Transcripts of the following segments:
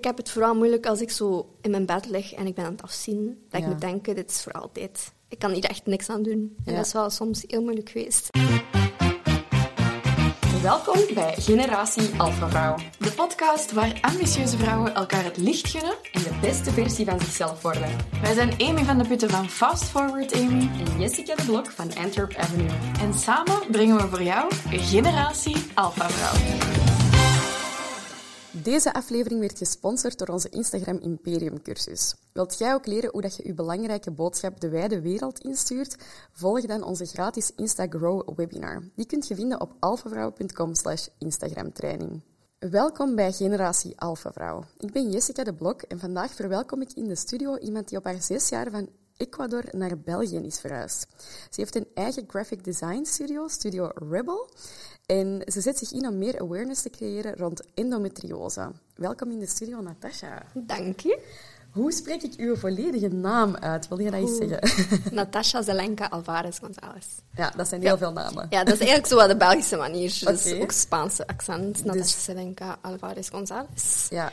Ik heb het vooral moeilijk als ik zo in mijn bed lig en ik ben aan het afzien. Dat Ja. ik moet denken, dit is voor altijd. Ik kan hier echt niks aan doen. En Ja. dat is wel soms heel moeilijk geweest. Welkom bij Generatie Alpha Vrouw. De podcast waar ambitieuze vrouwen elkaar het licht gunnen en de beste versie van zichzelf worden. Wij zijn Amy van de Putten van Fast Forward Amy. En Jessica de Blok van Antwerp Avenue. En samen brengen we voor jou Generatie Alpha Vrouw. Deze aflevering werd gesponsord door onze Instagram Imperium cursus. Wilt jij ook leren hoe dat je je belangrijke boodschap de wijde wereld instuurt? Volg dan onze gratis Instagrow webinar. Die kunt je vinden op alphavrouw.com slash instagramtraining. Welkom bij Generatie Alpha Vrouw. Ik ben Jessica de Blok en vandaag verwelkom ik in de studio iemand die op haar zes jaar van Ecuador naar België is verhuisd. Ze heeft een eigen graphic design studio, Studio Rebel. En ze zet zich in om meer awareness te creëren rond endometriose. Welkom in de studio, Natasha. Dank je. Hoe spreek ik uw volledige naam uit? Wil je dat eens zeggen? Natasha Zelenka Alvarez González. Ja, dat zijn heel veel namen. Ja, dat is eigenlijk zo wel de Belgische manier. Dus Oké. ook Spaanse accent. Natasha Dus- Zelenka Alvarez González. Ja.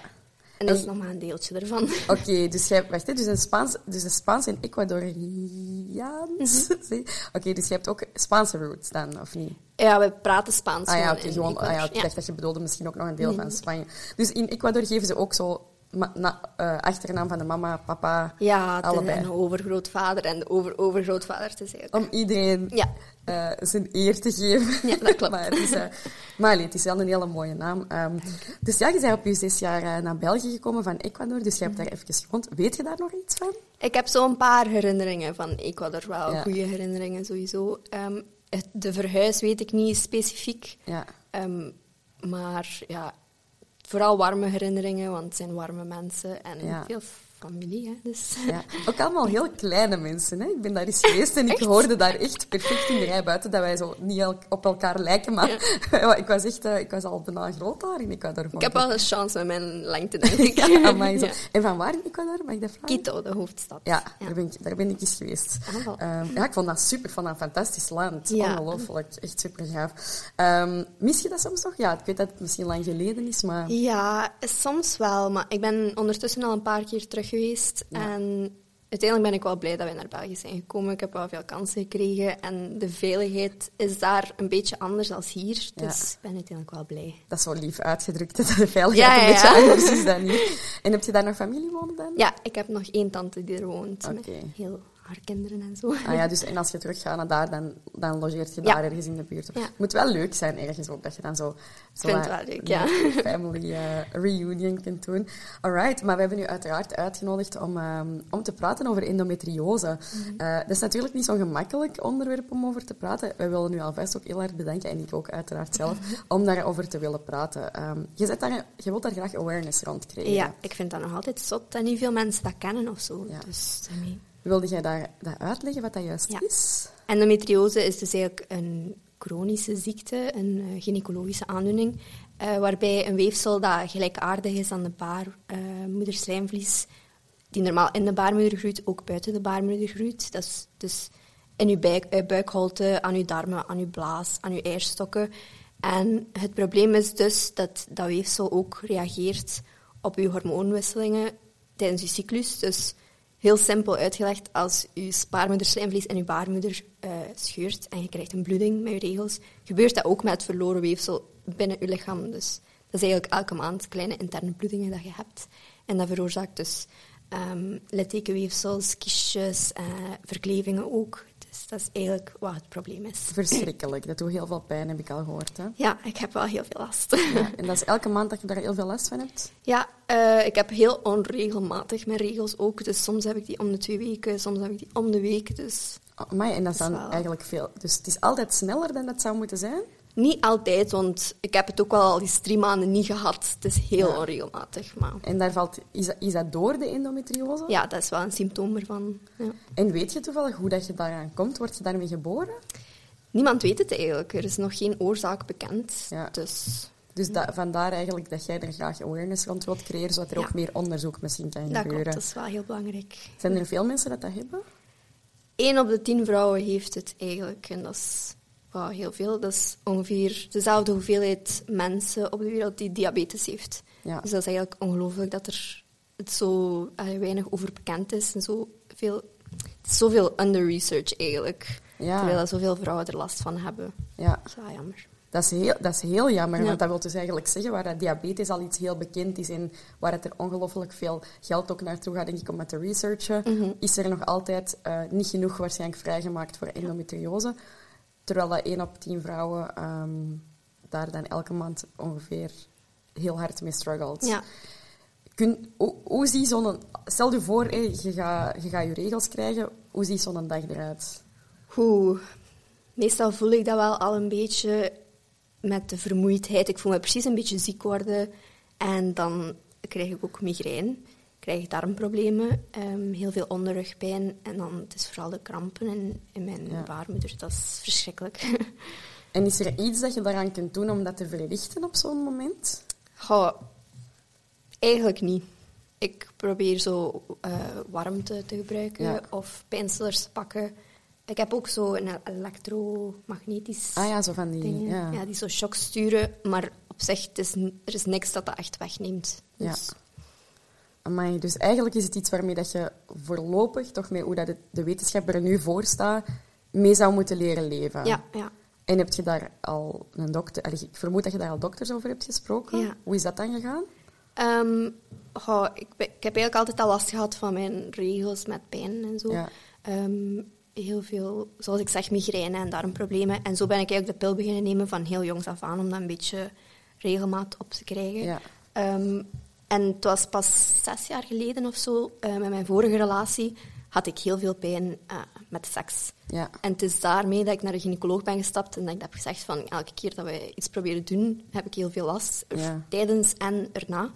En dat is nog maar een deeltje ervan. Oké, dus jij, wacht, hè, dus een Spaans, dus een Spaans en Ecuadoriaans. Zie? Oké, dus je hebt ook Spaanse roots dan, of niet? Ja, we praten Spaans. Ah ja, gewoon. Ah, ja, ik dacht dat je bedoelde misschien ook nog een deel van Spanje. Dus in Ecuador geven ze ook zo na, eh, achternaam van de mama, papa, Ja, allebei. een overgrootvader en de over-overgrootvader. Het is eigenlijk... Om iedereen Ja. Eh, zijn eer te geven. Ja, dat klopt. maar, het is, eh, maar allee, het is wel een hele mooie naam. Ehm, dus ja, je bent op je zes jaar eh, naar België gekomen van Ecuador, dus je hebt daar Mhm. even gewoond. Weet je daar nog iets van? Ik heb zo'n paar herinneringen van Ecuador, wel Ja. goede herinneringen sowieso. Ehm, het, de verhuis weet ik niet specifiek, Ja. Ehm, maar ja, vooral warme herinneringen, want het zijn warme mensen en Ja. veel familie. Hè, dus. Ja, ook allemaal heel kleine mensen. Hè? Ik ben daar eens geweest en ik hoorde daar echt perfect in de rij buiten dat wij zo niet op elkaar lijken. Maar ik, was echt, eh, ik was al bijna groot daar in Ecuador. Ik heb wel een chance met mijn lengte, denk ik. Ja, amai, zo. En van waar in Ecuador? Mag ik dat vragen? Quito, de hoofdstad. Ja, Daar, ben ik, daar ben ik eens geweest. Ah. Ehm, ja, ik vond dat super. Ik vond dat een fantastisch land. Ongelooflijk. Echt super gaaf. Ehm, mis je dat soms nog? Ja, ik weet dat het misschien lang geleden is, maar... Ja, soms wel, maar ik ben ondertussen al een paar keer terug geweest. Ja. En uiteindelijk ben ik wel blij dat wij naar België zijn gekomen. Ik heb wel veel kansen gekregen en de veiligheid is daar een beetje anders dan hier. Dus Ja. ik ben uiteindelijk wel blij. Dat is zo lief uitgedrukt, dat de veiligheid Ja, een beetje anders is dan hier. En heb je daar nog familie wonen dan? Ja, ik heb nog één tante die er woont heel haar kinderen en zo. Ah ja, dus en als je teruggaat naar daar, dan, dan logeert je Ja. daar ergens in de buurt. Ja. Het moet wel leuk zijn ergens ook, dat je dan zo... zo wel leuk, ja. een Family eh, reunion kunt doen. Alright, maar we hebben u uiteraard uitgenodigd om, ehm, om te praten over endometriose. Mhm. Eh, dat is natuurlijk niet zo'n gemakkelijk onderwerp om over te praten. Wij willen u alvast ook heel erg bedanken, en ik ook uiteraard zelf, Mhm. om daarover te willen praten. Ehm, je, zet daar, je wilt daar graag awareness rond creëren. Ja, ik vind dat nog altijd zot dat niet veel mensen dat kennen of zo. Ja. Dus, daarmee. Wilde jij daar, dat uitleggen, wat dat juist Ja. is? Endometriose is dus eigenlijk een chronische ziekte, een eh, gynaecologische aandoening, eh, waarbij een weefsel dat gelijkaardig is aan de baarmoederslijmvlies, die normaal in de baarmoeder groeit, ook buiten de baarmoeder groeit. Dat is dus in uw buik, eh, buikholte, aan uw darmen, aan uw blaas, aan uw eierstokken. En het probleem is dus dat dat weefsel ook reageert op uw hormoonwisselingen tijdens uw cyclus. Dus heel simpel uitgelegd, als uw baarmoederslijmvlies in uw baarmoeder eh, scheurt en je krijgt een bloeding met je regels, gebeurt dat ook met het verloren weefsel binnen uw lichaam. Dus dat is eigenlijk elke maand kleine interne bloedingen dat je hebt. En dat veroorzaakt dus ehm littekenweefsels, kiesjes, eh, verklevingen ook. Dus dat is eigenlijk wat het probleem is. Verschrikkelijk. Dat doet heel veel pijn, heb ik al gehoord. Hè? Ja, ik heb wel heel veel last. Ja, en dat is elke maand dat je daar heel veel last van hebt? Ja, eh, ik heb heel onregelmatig mijn regels ook. Dus soms heb ik die om de twee weken, soms heb ik die om de week. Dus Oh, amai, en dat is Dat is dan wel- eigenlijk veel. Dus het is altijd sneller dan het zou moeten zijn? Niet altijd, want ik heb het ook wel al eens drie maanden niet gehad. Het is heel Ja. onregelmatig, maar En daar valt, is, dat, is dat door de endometriose? ja, dat is wel een symptoom ervan. Ja. En weet je toevallig hoe dat je daaraan komt? Word je daarmee geboren? Niemand weet het eigenlijk. Er is nog geen oorzaak bekend. Ja. Dus Dus da- vandaar eigenlijk dat jij er graag awareness rond wilt creëren, zodat er ook meer onderzoek misschien kan dat gebeuren. klopt, dat is wel heel belangrijk. Zijn er veel mensen dat dat hebben? Eén op de tien vrouwen heeft het eigenlijk. En dat is Wow, heel veel. Dat is ongeveer dezelfde hoeveelheid mensen op de wereld die diabetes heeft. Ja. Dus dat is eigenlijk ongelooflijk dat er het zo weinig over bekend is. En zo veel, het is zoveel under-research eigenlijk. Ja. Terwijl er zoveel vrouwen er last van hebben. Ja. Dat is wel jammer. Dat is heel, dat is heel jammer, Ja. want dat wil dus eigenlijk zeggen waar dat diabetes al iets heel bekend is en waar het er ongelooflijk veel geld ook naartoe gaat, denk ik, om het te researchen, Mhm. is er nog altijd eh, niet genoeg waarschijnlijk vrijgemaakt voor endometriose. Terwijl dat 1 op 10 vrouwen ehm, daar dan elke maand ongeveer heel hard mee struggelt. Ja. Kun, hoe, hoe zo'n... Stel je voor, hé, je gaat je, gaat je regels krijgen. Hoe ziet zo'n dag eruit? Oeh, meestal voel ik dat wel al een beetje met de vermoeidheid. Ik voel me precies een beetje ziek worden. En dan krijg ik ook migraine. Krijg ik darmproblemen, ehm, heel veel onderrugpijn. En dan het is vooral de krampen in, in mijn Ja. baarmoeder. Dat is verschrikkelijk. En is er iets dat je daaraan kunt doen om dat te verlichten op zo'n moment? Goh, eigenlijk niet. Ik probeer zo eh, warmte te gebruiken Ja. of pijnstillers te pakken. Ik heb ook zo een elektromagnetisch Ah ja, zo van die... dingen. Ja. Ja. die zo shock sturen. Maar op zich, het is, er is niks dat dat echt wegneemt. Ja. Dus, Amai, dus eigenlijk is het iets waarmee dat je voorlopig, toch met hoe dat de wetenschap er nu voor staat, mee zou moeten leren leven. ja, ja. En heb je daar al een dokter... allee, Ik vermoed dat je daar al dokters over hebt gesproken. Ja. Hoe is dat dan gegaan? Goh, ik, ik heb eigenlijk altijd al last gehad van mijn regels met pijn en zo. Ja. Ehm, heel veel, zoals ik zeg, migraine en darmproblemen. En zo ben ik eigenlijk de pil beginnen nemen van heel jongs af aan, om dat een beetje regelmaat op te krijgen. Ja. Ehm, en het was pas zes jaar geleden of zo, eh, met mijn vorige relatie, had ik heel veel pijn eh, met seks. Ja. En het is daarmee dat ik naar de gynaecoloog ben gestapt en dat ik heb gezegd van elke keer dat we iets proberen doen, heb ik heel veel last. Ja. Tijdens en erna.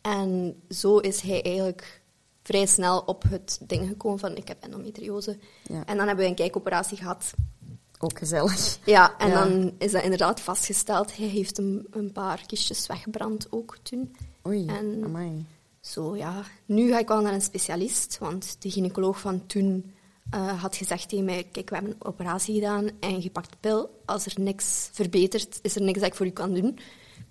En zo is hij eigenlijk vrij snel op het ding gekomen van ik heb endometriose. Ja. En dan hebben we een kijkoperatie gehad. Ook gezellig. Ja, en dan is dat inderdaad vastgesteld. Hij heeft een, een paar kistjes weggebrand ook toen. Oei, En- amai. Zo ja, nu ga ik wel naar een specialist, want de gynaecoloog van toen eh, had gezegd tegen mij, kijk, we hebben een operatie gedaan en je pakt de pil. Als er niks verbetert, is er niks dat ik voor u kan doen.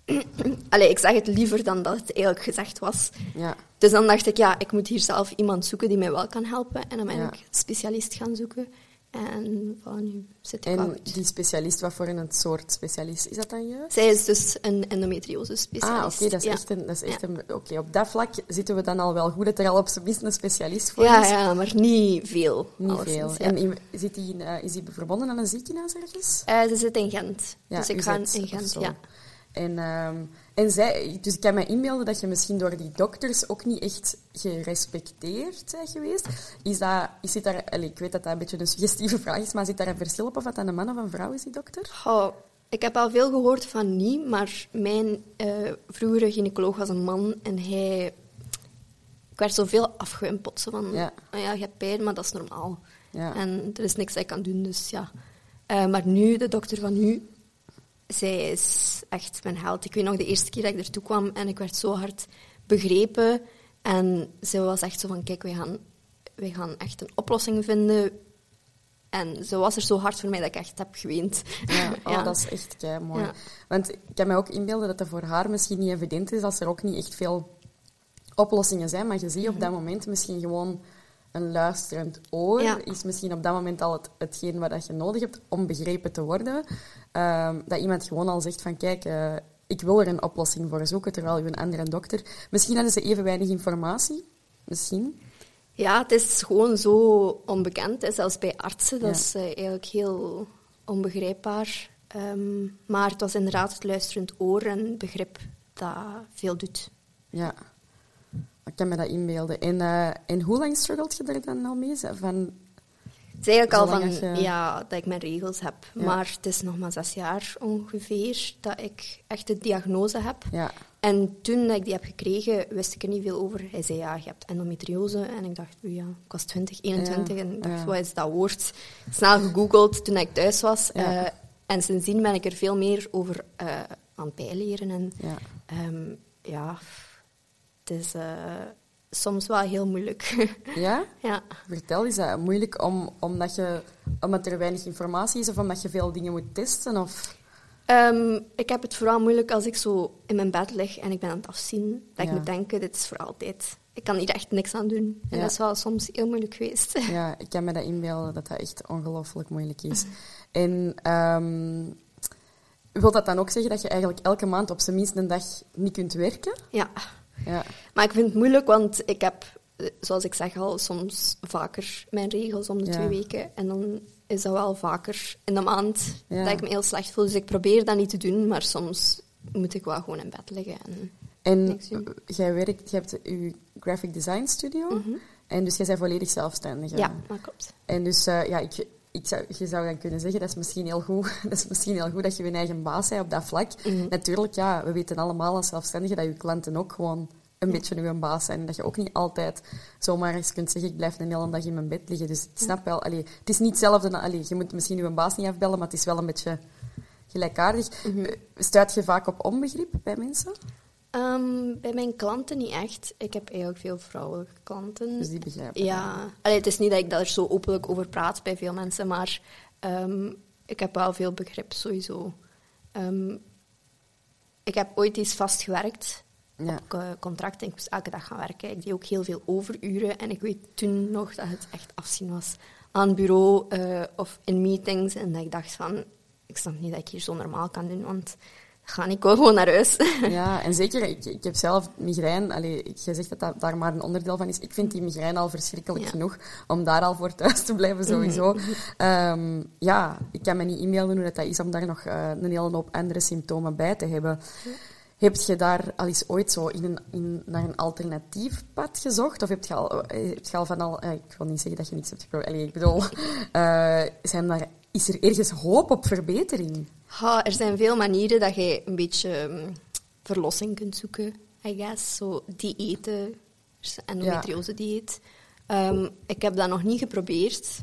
Allee, ik zeg het liever dan dat het eigenlijk gezegd was. Ja. Dus dan dacht ik, ja, ik moet hier zelf iemand zoeken die mij wel kan helpen. En dan ben Ja. ik een specialist gaan zoeken. En nu zit En die specialist, wat voor een soort specialist is dat dan juist? Zij is dus een endometriose-specialist. Ah, oké, dat is Ja. echt een... Dat is echt Ja. een Oké, op dat vlak zitten we dan al wel goed dat er al op zijn minst een specialist voor Ja, is. ja, maar niet veel. Niet veel. En in- zit die, in, eh, is die verbonden aan een ziekenhuis ergens? Eh, ze zit in Gent. Ja, dus ik ga in Gent, ja. En, ehm, en zij, dus ik kan me inbeelden dat je misschien door die dokters ook niet echt gerespecteerd bent geweest. Is dat, zit daar, ik weet dat dat een beetje een suggestieve vraag is, maar zit daar een verschil op of dat een man of een vrouw is, die dokter? Goh, ik heb al veel gehoord van niet, maar mijn eh, vroegere gynaecoloog was een man en hij... Ik werd zoveel afgewimpeld. Zo van, Ja. "Ah ja, je hebt pijn, maar dat is normaal. Ja. En er is niks dat ik kan doen, dus ja. Eh, maar nu, de dokter van nu, zij is echt mijn held. Ik weet nog de eerste keer dat ik ertoe kwam en ik werd zo hard begrepen. En ze was echt zo van, kijk, wij gaan, wij gaan echt een oplossing vinden. En ze was er zo hard voor mij dat ik echt heb geweend. Ja, oh, Ja. dat is echt kei mooi. Ja. Want ik kan me ook inbeelden dat dat voor haar misschien niet evident is als er ook niet echt veel oplossingen zijn. Maar je ziet op dat moment misschien gewoon een luisterend oor. Ja. Is misschien op dat moment al het, hetgeen wat dat je nodig hebt om begrepen te worden. Ehm, dat iemand gewoon al zegt van kijk, eh, ik wil er een oplossing voor zoeken, terwijl je een andere dokter... Misschien hadden ze even weinig informatie. Misschien. Ja, het is gewoon zo onbekend, hè, zelfs bij artsen. Dat Ja. is eh, eigenlijk heel onbegrijpbaar. Ehm, maar het was inderdaad het luisterend oor en begrip dat veel doet. Ja. Ik kan me dat inbeelden. En, eh, en hoe lang struggelt je er dan al mee? Van, Het is eigenlijk al van ja, dat ik mijn regels heb. Ja. Maar het is nog maar zes jaar ongeveer dat ik echt de diagnose heb. ja, En toen ik die heb gekregen, wist ik er niet veel over. Hij zei, ja, je hebt endometriose. En ik dacht, ja, ik was 20, 21 Ja, en ik dacht, wat is dat woord? Snel gegoogeld toen ik thuis was. Eh, en sindsdien ben ik er veel meer over eh, aan het bijleren. En ja. Ehm, ja, het is, eh, soms wel heel moeilijk. Ja? ja. Vertel, is dat moeilijk om, omdat, je, omdat er weinig informatie is of omdat je veel dingen moet testen? Of... Ehm, ik heb het vooral moeilijk als ik zo in mijn bed lig en ik ben aan het afzien. Dat Ja. ik moet denken, dit is voor altijd. Ik kan hier echt niks aan doen. En Ja. dat is wel soms heel moeilijk geweest. Ja, ik kan me dat inbeelden dat dat echt ongelooflijk moeilijk is. En ehm, wil dat dan ook zeggen dat je eigenlijk elke maand op zijn minst een dag niet kunt werken? ja. Ja, Maar ik vind het moeilijk, want ik heb, zoals ik zeg al, soms vaker mijn regels om de Ja. twee weken. En dan is dat wel vaker in de maand Ja. dat ik me heel slecht voel. Dus ik probeer dat niet te doen, maar soms moet ik wel gewoon in bed liggen. En, En jij werkt, je hebt je graphic design studio. En dus jij bent volledig zelfstandig. Mhm. ja, dat klopt. En dus eh, ja, ik, ik zou, je zou dan kunnen zeggen, dat is misschien heel goed, dat is misschien heel goed dat je je eigen baas bent op dat vlak. Mhm. Natuurlijk, ja, we weten allemaal als zelfstandigen dat je klanten ook gewoon een beetje je baas zijn. En dat je ook niet altijd zomaar eens kunt zeggen, ik blijf een hele dag in mijn bed liggen. Dus ik snap wel, allee, het is niet hetzelfde. Allee, je moet misschien je baas niet afbellen, maar het is wel een beetje gelijkaardig. Mhm. Eh, Stuit je vaak op onbegrip bij mensen? Ehm, bij mijn klanten niet echt. Ik heb eigenlijk veel vrouwelijke klanten. Dus die begrijpen. Ja, Allee, het is niet dat ik daar zo openlijk over praat bij veel mensen, maar ehm, ik heb wel veel begrip sowieso. Ehm, ik heb ooit eens vastgewerkt Ja. op eh, contract en ik moest elke dag gaan werken. Ik deed ook heel veel overuren en ik weet toen nog dat het echt afzien was aan het bureau eh, of in meetings en dat ik dacht van, ik snap niet dat ik hier zo normaal kan doen, want ga ik wil gewoon naar huis. Ja, en zeker, ik, ik heb zelf migraine. Allee, ik- jij zegt dat dat daar maar een onderdeel van is. Ik vind die migraine al verschrikkelijk Ja. genoeg om daar al voor thuis te blijven, sowieso. Ehm, ja, ik kan me niet inbeelden hoe dat, dat is om daar nog eh, een hele hoop andere symptomen bij te hebben. Heb je daar al eens ooit zo in een, in, naar een alternatief pad gezocht? Of heb je al, eh, heb je al van al... eh, ik wil niet zeggen dat je niks hebt geprobeerd. Ik bedoel, zijn daar, is er ergens hoop op verbetering? Er zijn veel manieren dat je een beetje ehm, verlossing kunt zoeken, I guess. Zo diëten, endometriose-dieet. Ehm, ik heb dat nog niet geprobeerd,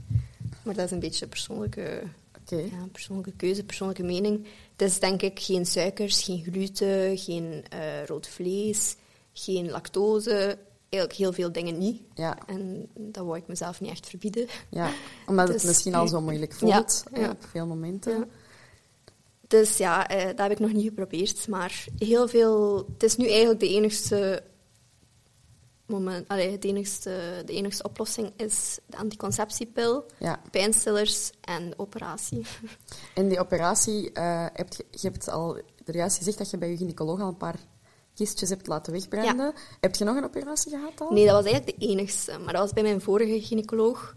maar dat is een beetje een persoonlijke, Oké. ja, persoonlijke keuze, persoonlijke mening. Het is denk ik geen suikers, geen gluten, geen eh, rood vlees, geen lactose. Eigenlijk heel veel dingen niet. Ja. En dat wou ik mezelf niet echt verbieden. Ja, omdat het Dus- misschien al zo moeilijk voelt ja. op veel momenten. Dus ja, eh, dat heb ik nog niet geprobeerd. Maar heel veel... Het is nu eigenlijk de enigste... Moment, allee, het enigste, de enigste oplossing is de anticonceptiepil, Ja. pijnstillers en de operatie. En die operatie, eh, heb je, je hebt al er juist gezegd dat je bij je gynaecoloog al een paar kistjes hebt laten wegbranden. Heb je nog een operatie gehad al? Nee, dat was eigenlijk de enigste. Maar dat was bij mijn vorige gynaecoloog.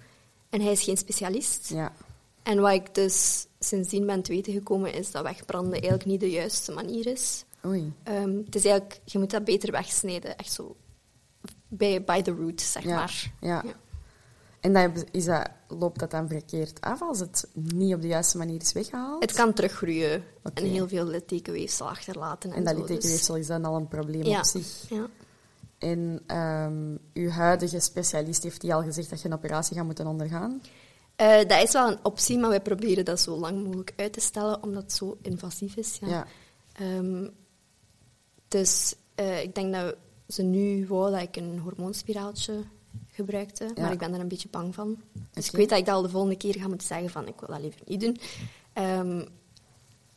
En hij is geen specialist. Ja, En wat ik dus sindsdien ben te weten gekomen, is dat wegbranden eigenlijk niet de juiste manier is. oei. Ehm, het is eigenlijk, je moet dat beter wegsnijden. Echt zo bij, by the root, zeg Ja, maar. ja. En dan is dat, loopt dat dan verkeerd af als het niet op de juiste manier is weggehaald? Het kan teruggroeien en heel veel littekenweefsel achterlaten. En, en dat dus- littekenweefsel is dan al een probleem Ja. op zich. Ja. En ehm, uw huidige specialist heeft die al gezegd dat je een operatie gaat moeten ondergaan? Eh, dat is wel een optie, maar wij proberen dat zo lang mogelijk uit te stellen, omdat het zo invasief is. Ja. Ja. Ehm, dus eh, ik denk dat ze nu wou dat ik een hormoonspiraaltje gebruikte, Ja. maar ik ben er een beetje bang van. Dus ik weet dat ik dat al de volgende keer ga moeten zeggen van ik wil dat liever niet doen. Ehm,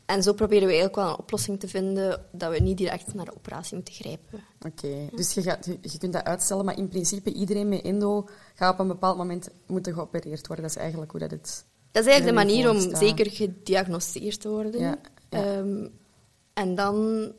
en zo proberen we eigenlijk wel een oplossing te vinden dat we niet direct naar de operatie moeten grijpen. Oké, dus je, gaat, je, kunt dat uitstellen, maar in principe iedereen met endo gaat op een bepaald moment moeten geopereerd worden. Dat is eigenlijk hoe dat het... Dat is eigenlijk de er manier om zeker gediagnosticeerd te worden. Ja, ja. Ehm, en dan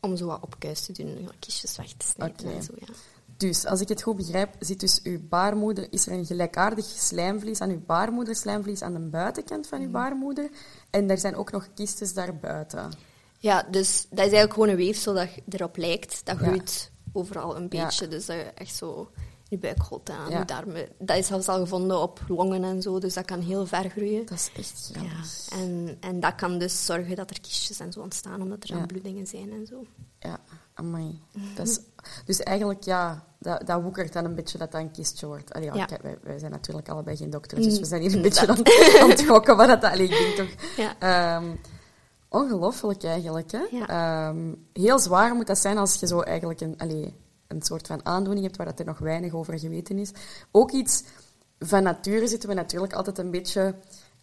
om zo wat opkuis te doen, ja, kistjes weg te snijden Oké. en zo, ja. Dus, als ik het goed begrijp, zit dus uw baarmoeder, is er een gelijkaardig slijmvlies aan uw baarmoeder, slijmvlies aan de buitenkant van uw baarmoeder. En er zijn ook nog kistjes daarbuiten. Ja, dus dat is eigenlijk gewoon een weefsel dat erop lijkt. Dat Ja. groeit overal een Ja. beetje. Dus dat je echt zo je buikgoot aan, Ja. je darmen. Dat is zelfs al gevonden op longen en zo, dus dat kan heel ver groeien. Dat is echt Ja, grappig. en, en dat kan dus zorgen dat er kistjes en zo ontstaan, omdat er Ja. dan bloedingen zijn en zo. Ja, amai. Dat is, dus eigenlijk, ja, dat, dat woekert dan een beetje dat dat een kistje wordt. Allee, ja, Ja. kijk, wij, wij zijn natuurlijk allebei geen dokters, dus Mm, we zijn hier een beetje aan, aan het gokken wat dat allee, ik denk toch... Ja. Ehm, ongelooflijk eigenlijk, hè. Ehm, heel zwaar moet dat zijn als je zo eigenlijk een, allee, een soort van aandoening hebt waar dat er nog weinig over geweten is. Ook iets van nature zitten we natuurlijk altijd een beetje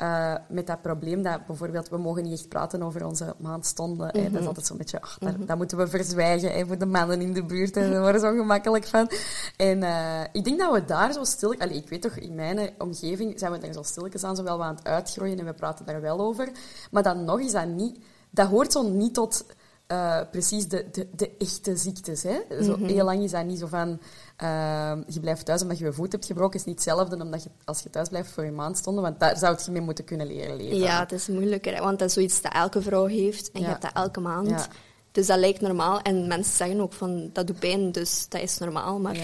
uh, met dat probleem dat bijvoorbeeld we mogen niet echt praten over onze maandstonden. Mm Dat is mhm. altijd zo'n beetje, ach, dat, dat, moeten we verzwijgen hè, voor de mannen in de buurt. Daar worden zo gemakkelijk van. En uh, ik denk dat we daar zo stil... Allee, ik weet toch, in mijn omgeving zijn we daar zo stilletjes aan, zo wel aan het uitgroeien en we praten daar wel over. Maar dan nog is dat niet... Dat hoort zo niet tot uh, precies de, de, de, echte ziektes. Hè? Zo, mhm. Heel lang is dat niet zo van... Uh, je blijft thuis omdat je je voet hebt gebroken. is niet hetzelfde omdat je, als je thuis blijft voor je maandstonden. Want daar zou je mee moeten kunnen leren leven. Ja, het is moeilijker. Want dat is zoiets dat elke vrouw heeft. En je hebt dat elke maand. Dus dat lijkt normaal. En mensen zeggen ook van, dat doet pijn, dus dat is normaal. Maar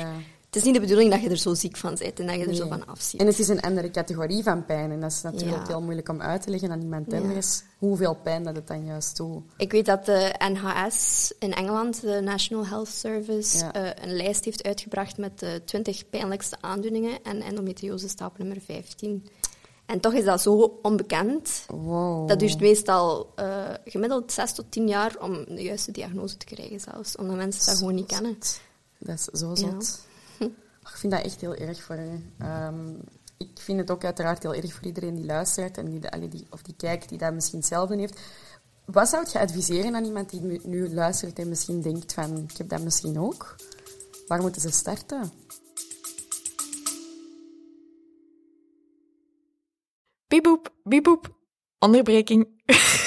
is niet de bedoeling dat je er zo ziek van bent en dat je er zo van afziet. En het is een andere categorie van pijn. En dat is natuurlijk heel moeilijk om uit te leggen aan iemand anders hoeveel pijn dat het dan juist doet. Ik weet dat de NHS in Engeland, de National Health Service, eh, een lijst heeft uitgebracht met de 20 pijnlijkste aandoeningen. En endometriose staat nummer 15. En toch is dat zo onbekend. Wow. Dat duurt meestal uh, gemiddeld 6 tot 10 jaar om de juiste diagnose te krijgen zelfs. Omdat mensen dat gewoon niet kennen. Dat is zo zot. Vind dat echt heel erg voor je. Ehm, ik vind het ook uiteraard heel erg voor iedereen die luistert en die, die, of die kijkt, die dat misschien hetzelfde heeft. Wat zou je adviseren aan iemand die nu luistert en misschien denkt van, ik heb dat misschien ook? Waar moeten ze starten? Bieboep, bieboep. Onderbreking.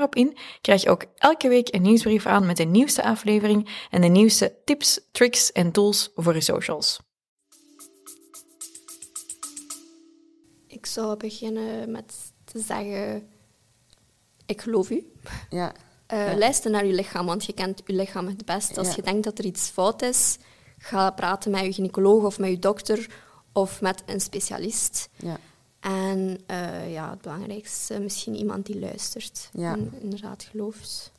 daarop in krijg je ook elke week een nieuwsbrief aan met de nieuwste aflevering en de nieuwste tips, tricks en tools voor je socials. Ik zou beginnen met te zeggen: Ik geloof u. Ja. Uh, Luister naar je lichaam, want je kent je lichaam het best. Als je denkt dat er iets fout is, ga praten met je gynaecoloog of met je dokter of met een specialist. Ja. En uh, ja, het belangrijkste, misschien iemand die luistert ja. en inderdaad gelooft.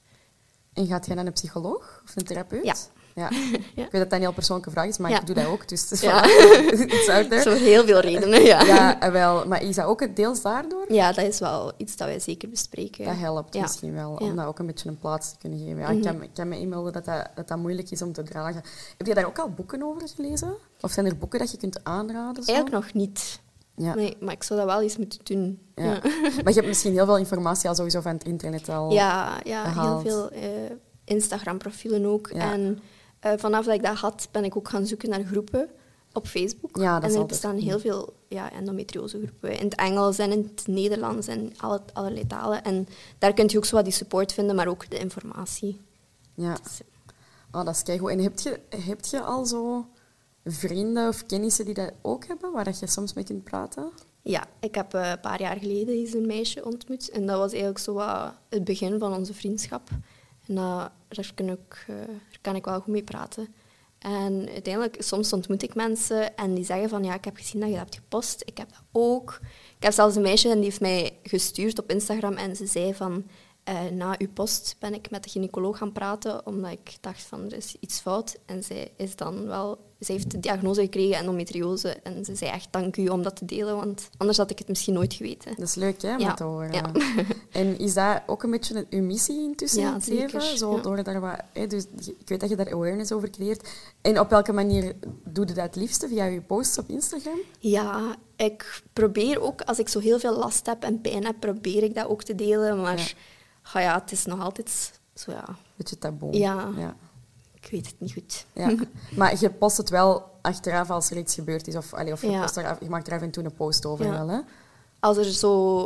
En gaat jij naar een psycholoog of een therapeut? Ja. Ja. Ik weet dat dat een heel persoonlijke vraag is, maar ik doe dat ook. Dus het is ja. Zo heel veel redenen, ja. Ja, wel. Maar is dat ook deels daardoor? Ja, dat is wel iets dat wij zeker bespreken. Dat helpt misschien wel, om dat ook een beetje een plaats te kunnen geven. Ja, ik, kan, ik kan me inmelden dat dat, dat dat moeilijk is om te dragen. Heb je daar ook al boeken over gelezen? Of zijn er boeken dat je kunt aanraden? Zo? Eigenlijk nog niet. Ja. Nee, maar ik zou dat wel eens moeten doen. Ja. Maar je hebt misschien heel veel informatie al sowieso van het internet al Ja, ja heel veel uh, Instagram-profielen ook. En uh, vanaf dat ik dat had, ben ik ook gaan zoeken naar groepen op Facebook. Ja, dat en er bestaan heel veel ja, endometriosegroepen in het Engels en in het Nederlands en alle, allerlei talen. En daar kun je ook zo wat die support vinden, maar ook de informatie. Ja. Dus, oh, dat is keigoed. En heb je, heb je al zo vrienden of kennissen die dat ook hebben, waar je soms mee kunt praten? Ja, ik heb eh, een paar jaar geleden eens een meisje ontmoet. En dat was eigenlijk zo het begin van onze vriendschap. En daar, kan ik, uh, daar kan ik wel goed mee praten. En uiteindelijk, soms ontmoet ik mensen en die zeggen van ja, ik heb gezien dat je dat hebt gepost. Ik heb dat ook. Ik heb zelfs een meisje en die heeft mij gestuurd op Instagram en ze zei van uh, na uw post ben ik met de gynaecoloog gaan praten, omdat ik dacht van er is iets fout. En zij is dan wel ze heeft de diagnose gekregen, endometriose. En ze zei echt dank u om dat te delen, want anders had ik het misschien nooit geweten. Dat is leuk, hè, om ja. te horen. Ja. En is dat ook een beetje uw missie intussen ja, in het leven? Zo, door daar wat, hè, dus, ik weet dat je daar awareness over creëert. En op welke manier doe je dat het liefste? Via je posts op Instagram? Ja, ik probeer ook, als ik zo heel veel last heb en pijn heb, probeer ik dat ook te delen. Maar ja, ja het is nog altijd zo, ja... Beetje taboe. ja. Ik weet het niet goed. Ja. Maar je post het wel achteraf als er iets gebeurd is. Of, allee, of je, post er, je maakt er af en toe een post over wel, hè? als er zo...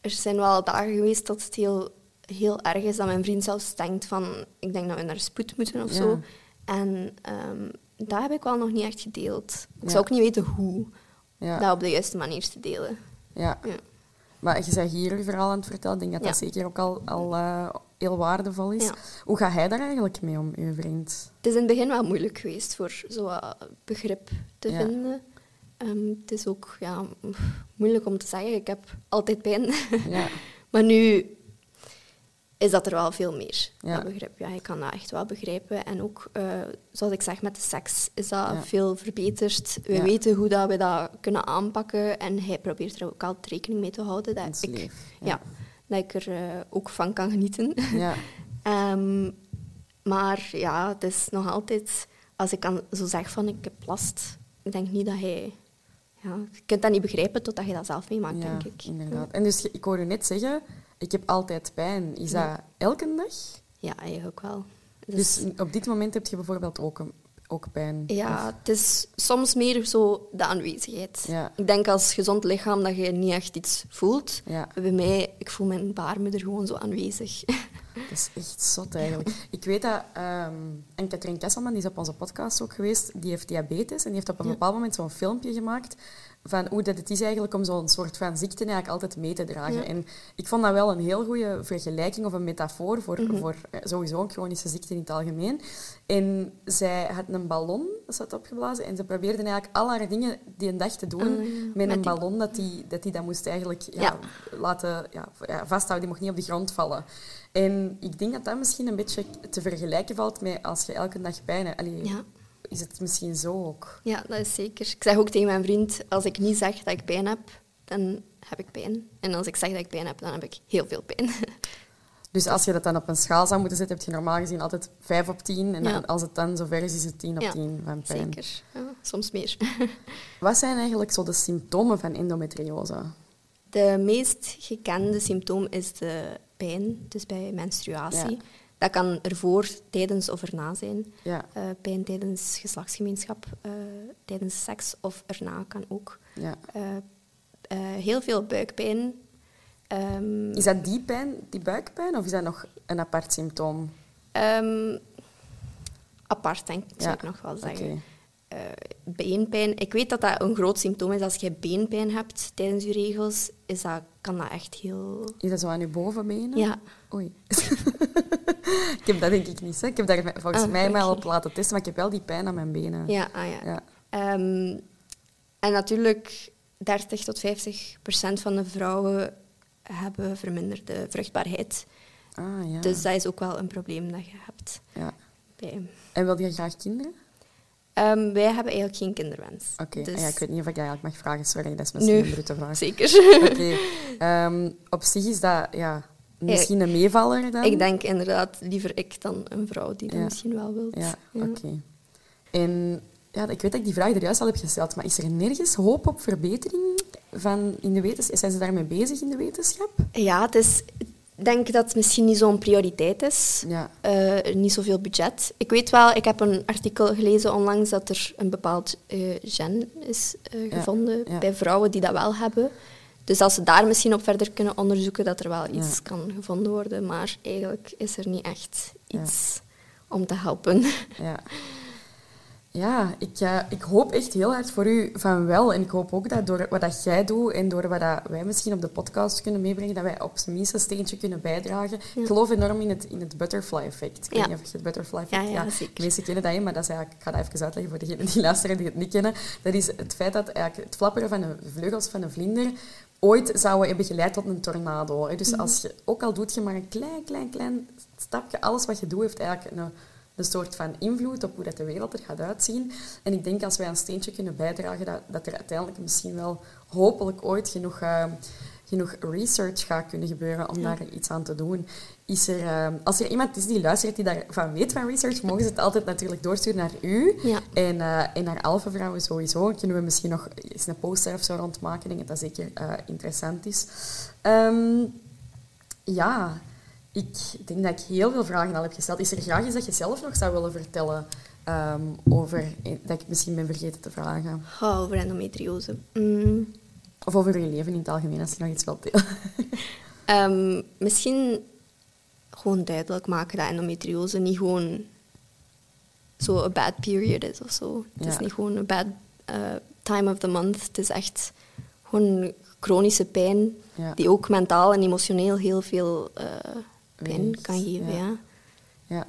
Er zijn wel dagen geweest dat het heel, heel erg is, dat mijn vriend zelfs denkt van... Ik denk dat we naar spoed moeten of zo. En ehm, dat heb ik wel nog niet echt gedeeld. Ik zou ook niet weten hoe Ja. dat op de juiste manier te delen. Ja. Maar je bent hier je verhaal aan het vertellen. Ik denk dat dat zeker ook al, al eh, heel waardevol is. Hoe gaat hij daar eigenlijk mee om, uw vriend? Het is in het begin wel moeilijk geweest voor zo wat begrip te vinden. Ehm, het is ook ja, moeilijk om te zeggen. Ik heb altijd pijn. Ja. maar nu is dat er wel veel meer, Ja. dat begrip. Ja, ik kan dat echt wel begrijpen. En ook, eh, zoals ik zeg, met de seks is dat Ja. veel verbeterd. We Ja. weten hoe dat we dat kunnen aanpakken. En hij probeert er ook altijd rekening mee te houden. Dat ik, ja. dat ik er eh, ook van kan genieten. Ja. Ehm, maar ja, het is nog altijd... Als ik dan zo zeg van ik heb last, ik denk niet dat hij... Ja, je kunt dat niet begrijpen totdat je dat zelf meemaakt, denk ik. inderdaad. En dus ik hoorde net zeggen, ik heb altijd pijn. Is dat elke dag? Ja, eigenlijk wel. Dus op dit moment heb je bijvoorbeeld ook, een- ook pijn? Ja, het is soms meer zo de aanwezigheid. Ja. Ik denk als gezond lichaam dat je niet echt iets voelt. Ja. Bij mij, ik voel mijn baarmoeder gewoon zo aanwezig. Dat is echt zot eigenlijk. Ik weet dat... ehm en Katrien Kesselman, die is op onze podcast ook geweest, die heeft diabetes en die heeft op een bepaald moment zo'n filmpje gemaakt van hoe dat het is eigenlijk om zo'n soort van ziekte eigenlijk altijd mee te dragen. Ja. En ik vond dat wel een heel goede vergelijking of een metafoor voor, Mhm. voor eh, sowieso een chronische ziekte in het algemeen. En zij had een ballon, dat zat opgeblazen, en ze probeerde eigenlijk al haar dingen die een dag te doen ja. met Met een die- ballon, dat die, dat die dat moest eigenlijk ja, Ja. laten ja, vasthouden. Die mocht niet op de grond vallen. En ik denk dat dat misschien een beetje te vergelijken valt met als je elke dag pijn hebt. Allee. Is het misschien zo ook? Ja, dat is zeker. Ik zeg ook tegen mijn vriend, als ik niet zeg dat ik pijn heb, dan heb ik pijn. En als ik zeg dat ik pijn heb, dan heb ik heel veel pijn. Dus als je dat dan op een schaal zou moeten zetten, heb je normaal gezien altijd 5 op 10. En Ja. als het dan zover is, is het 10 op Ja, 10 van pijn. Zeker. Ja, soms meer. Wat zijn eigenlijk zo de symptomen van endometriose? De meest gekende symptoom is de pijn, dus bij menstruatie. Dat kan ervoor, tijdens of erna zijn. Ja, Eh, pijn tijdens geslachtsgemeenschap, eh, tijdens seks of erna kan ook. ja. Eh, heel veel buikpijn. Ehm, Is dat die pijn, die buikpijn, of is dat nog een apart symptoom? ehm, apart, denk ik, zou Ja, ik nog wel zeggen. Beenpijn. Ik weet dat dat een groot symptoom is. Als je beenpijn hebt tijdens je regels, is dat, kan dat echt heel... Is dat zo aan je bovenbenen? Ja, Oei. ik heb dat denk ik niet. Hè. Ik heb daar volgens Ah, mij wel oké. op laten testen, maar ik heb wel die pijn aan mijn benen. ja, ah, ja. Ja. Ehm, en natuurlijk, 30 tot 50 procent van de vrouwen hebben verminderde vruchtbaarheid. Ah, ja. Dus dat is ook wel een probleem dat je hebt. ja. Bij. En wil je graag kinderen? Ehm, wij hebben eigenlijk geen kinderwens. Oké, Dus- ah ja, ik weet niet of ik eigenlijk mag vragen. Sorry, dat is misschien een brute vraag. Zeker. Oké. Ehm, op zich is dat ja, misschien een meevaller dan? Ik denk inderdaad liever ik dan een vrouw die dat misschien wel wil. Ja, oké. En ja, ik weet dat ik die vraag er juist al heb gesteld, maar is er nergens hoop op verbetering van in de wetenschap? Zijn ze daarmee bezig in de wetenschap? Ja, het is, ik denk dat het misschien niet zo'n prioriteit is. Ja. Eh, niet zoveel budget. Ik weet wel, ik heb een artikel gelezen onlangs dat er een bepaald eh, gen is eh, Ja, gevonden ja. bij vrouwen die dat wel hebben. Dus als ze daar misschien op verder kunnen onderzoeken, dat er wel iets Ja. kan gevonden worden. Maar eigenlijk is er niet echt Ja. iets om te helpen. Ja. Ja, ik, eh, ik hoop echt heel hard voor u van wel. En ik hoop ook dat door wat dat jij doet en door wat dat wij misschien op de podcast kunnen meebrengen, dat wij op zijn minst een steentje kunnen bijdragen. Ik geloof enorm in het, in het butterfly effect. Ik weet niet of je het butterfly effect... Ja, ja, zeker. De meesten kennen dat, maar dat is eigenlijk, ik ga dat even uitleggen voor degenen die luisteren die het niet kennen. Dat is het feit dat eigenlijk het flapperen van de vleugels van een vlinder ooit zouden hebben geleid tot een tornado. Hè. Dus Mhm. als je, ook al doet je maar een klein, klein, klein stapje, alles wat je doet heeft eigenlijk een, een soort van invloed op hoe dat de wereld er gaat uitzien. En ik denk als wij een steentje kunnen bijdragen, dat, dat er uiteindelijk misschien wel hopelijk ooit genoeg, eh, genoeg research gaat kunnen gebeuren om daar iets aan te doen. Is er, eh, als er iemand is die luistert die daarvan weet van research, mogen ze het altijd natuurlijk doorsturen naar u. Ja. En, eh, en naar Alpha Vrouwen sowieso. Kunnen we misschien nog eens een poster of zo rondmaken. Ik denk dat dat zeker eh, interessant is. Ehm, ja, ik denk dat ik heel veel vragen al heb gesteld. Is er graag iets dat je zelf nog zou willen vertellen ehm, over... Dat ik misschien ben vergeten te vragen. Oh, over endometriose. Mm, Of over je leven in het algemeen, als je nog iets wilt delen. Ehm, misschien gewoon duidelijk maken dat endometriose niet gewoon zo een bad period is of zo. Het is niet gewoon een bad eh, time of the month. Het is echt gewoon chronische pijn Ja. die ook mentaal en emotioneel heel veel eh, pijn kan geven. ja. Ja.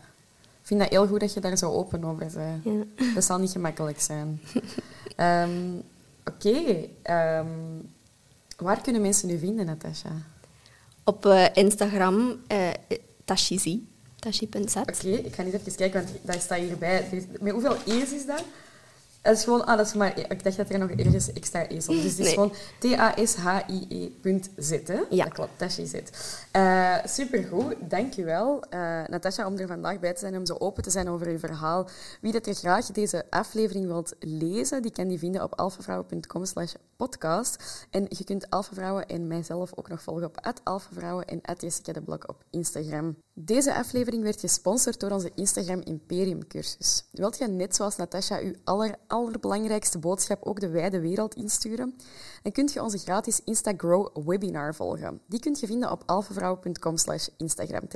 Ik vind dat heel goed dat je daar zo open over bent. Ja. Dat zal niet gemakkelijk zijn. Ehm, Oké. ehm, waar kunnen mensen u vinden, Natasha? Op eh, Instagram, eh tashizi, tashi.z. Oké, ik ga niet even kijken, want daar staat hierbij. Er Met hoeveel e's is dat? Het is gewoon, ah, dat is maar, ik dacht dat er nog ergens extra op. Dus het is Nee. gewoon T-A-S-H-I-E punt Z, hè? Ja. Dat klopt, Tashi Z. Eh supergoed, dankjewel. eh Natasha, om er vandaag bij te zijn, om zo open te zijn over je verhaal. Wie dat er graag deze aflevering wilt lezen, die kan die vinden op alfavrouwen.com slash podcast. En je kunt Alpha Vrouwen en mijzelf ook nog volgen op @alphavrouwen en Jessica de Blok op Instagram. Deze aflevering werd gesponsord door onze Instagram Imperium cursus. Wilt je net zoals Natasha uw aller, allerbelangrijkste boodschap ook de wijde wereld insturen? Dan kunt je onze gratis Instagrow webinar volgen. Die kunt je vinden op alphavrouwen.com slash Instagram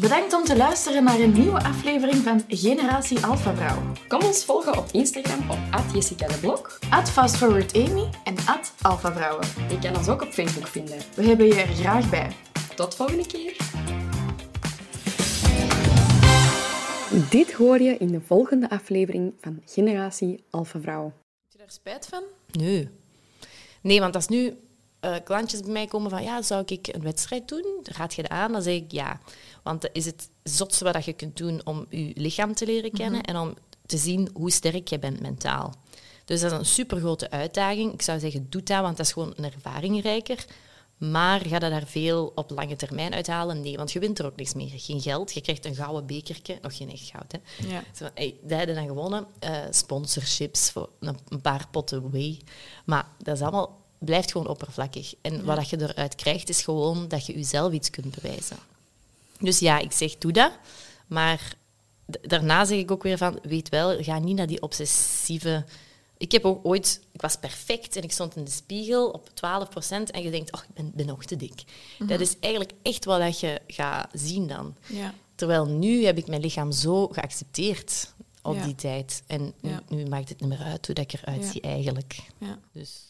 Bedankt om te luisteren naar een nieuwe aflevering van Generatie Alpha Vrouw. Kom ons volgen op Instagram op Jessica de Blok. At FastForwardAmy en Alpha Vrouwen. Je kan ons ook op Facebook vinden. We hebben je er graag bij. Tot volgende keer. Dit hoor je in de volgende aflevering van Generatie Alpha Vrouw. Heb je daar spijt van? Nee. Nee, want als nu eh, klantjes bij mij komen van ja, zou ik een wedstrijd doen? Dan raad je dat aan? Dan zeg ik ja. Want dat is het zotste wat je kunt doen om je lichaam te leren kennen en om te zien hoe sterk je bent mentaal. Dus dat is een supergrote uitdaging. Ik zou zeggen, doe dat, want dat is gewoon een ervaringrijker. Maar ga je daar veel op lange termijn uithalen? Nee, want je wint er ook niks meer. Geen geld. Je krijgt een gouden bekertje. Nog geen echt goud, hè. Ja. Zo hey, dat hebben dan gewonnen. Eh, sponsorships voor een, paar potten whey. Maar dat is allemaal, blijft gewoon oppervlakkig. En wat dat je eruit krijgt, is gewoon dat je jezelf iets kunt bewijzen. Dus ja, ik zeg, doe dat. Maar daarna zeg ik ook weer van, weet wel, ga niet naar die obsessieve... Ik heb ook ooit... Ik was perfect en ik stond in de spiegel op 12% en je denkt, oh, ik ben, ben nog te dik. Dat is eigenlijk echt wat dat je gaat zien dan. Ja. Terwijl nu heb ik mijn lichaam zo geaccepteerd op Ja. die tijd. En nu, Ja. nu maakt het niet meer uit hoe dat ik eruit zie eigenlijk. Ja. Dus...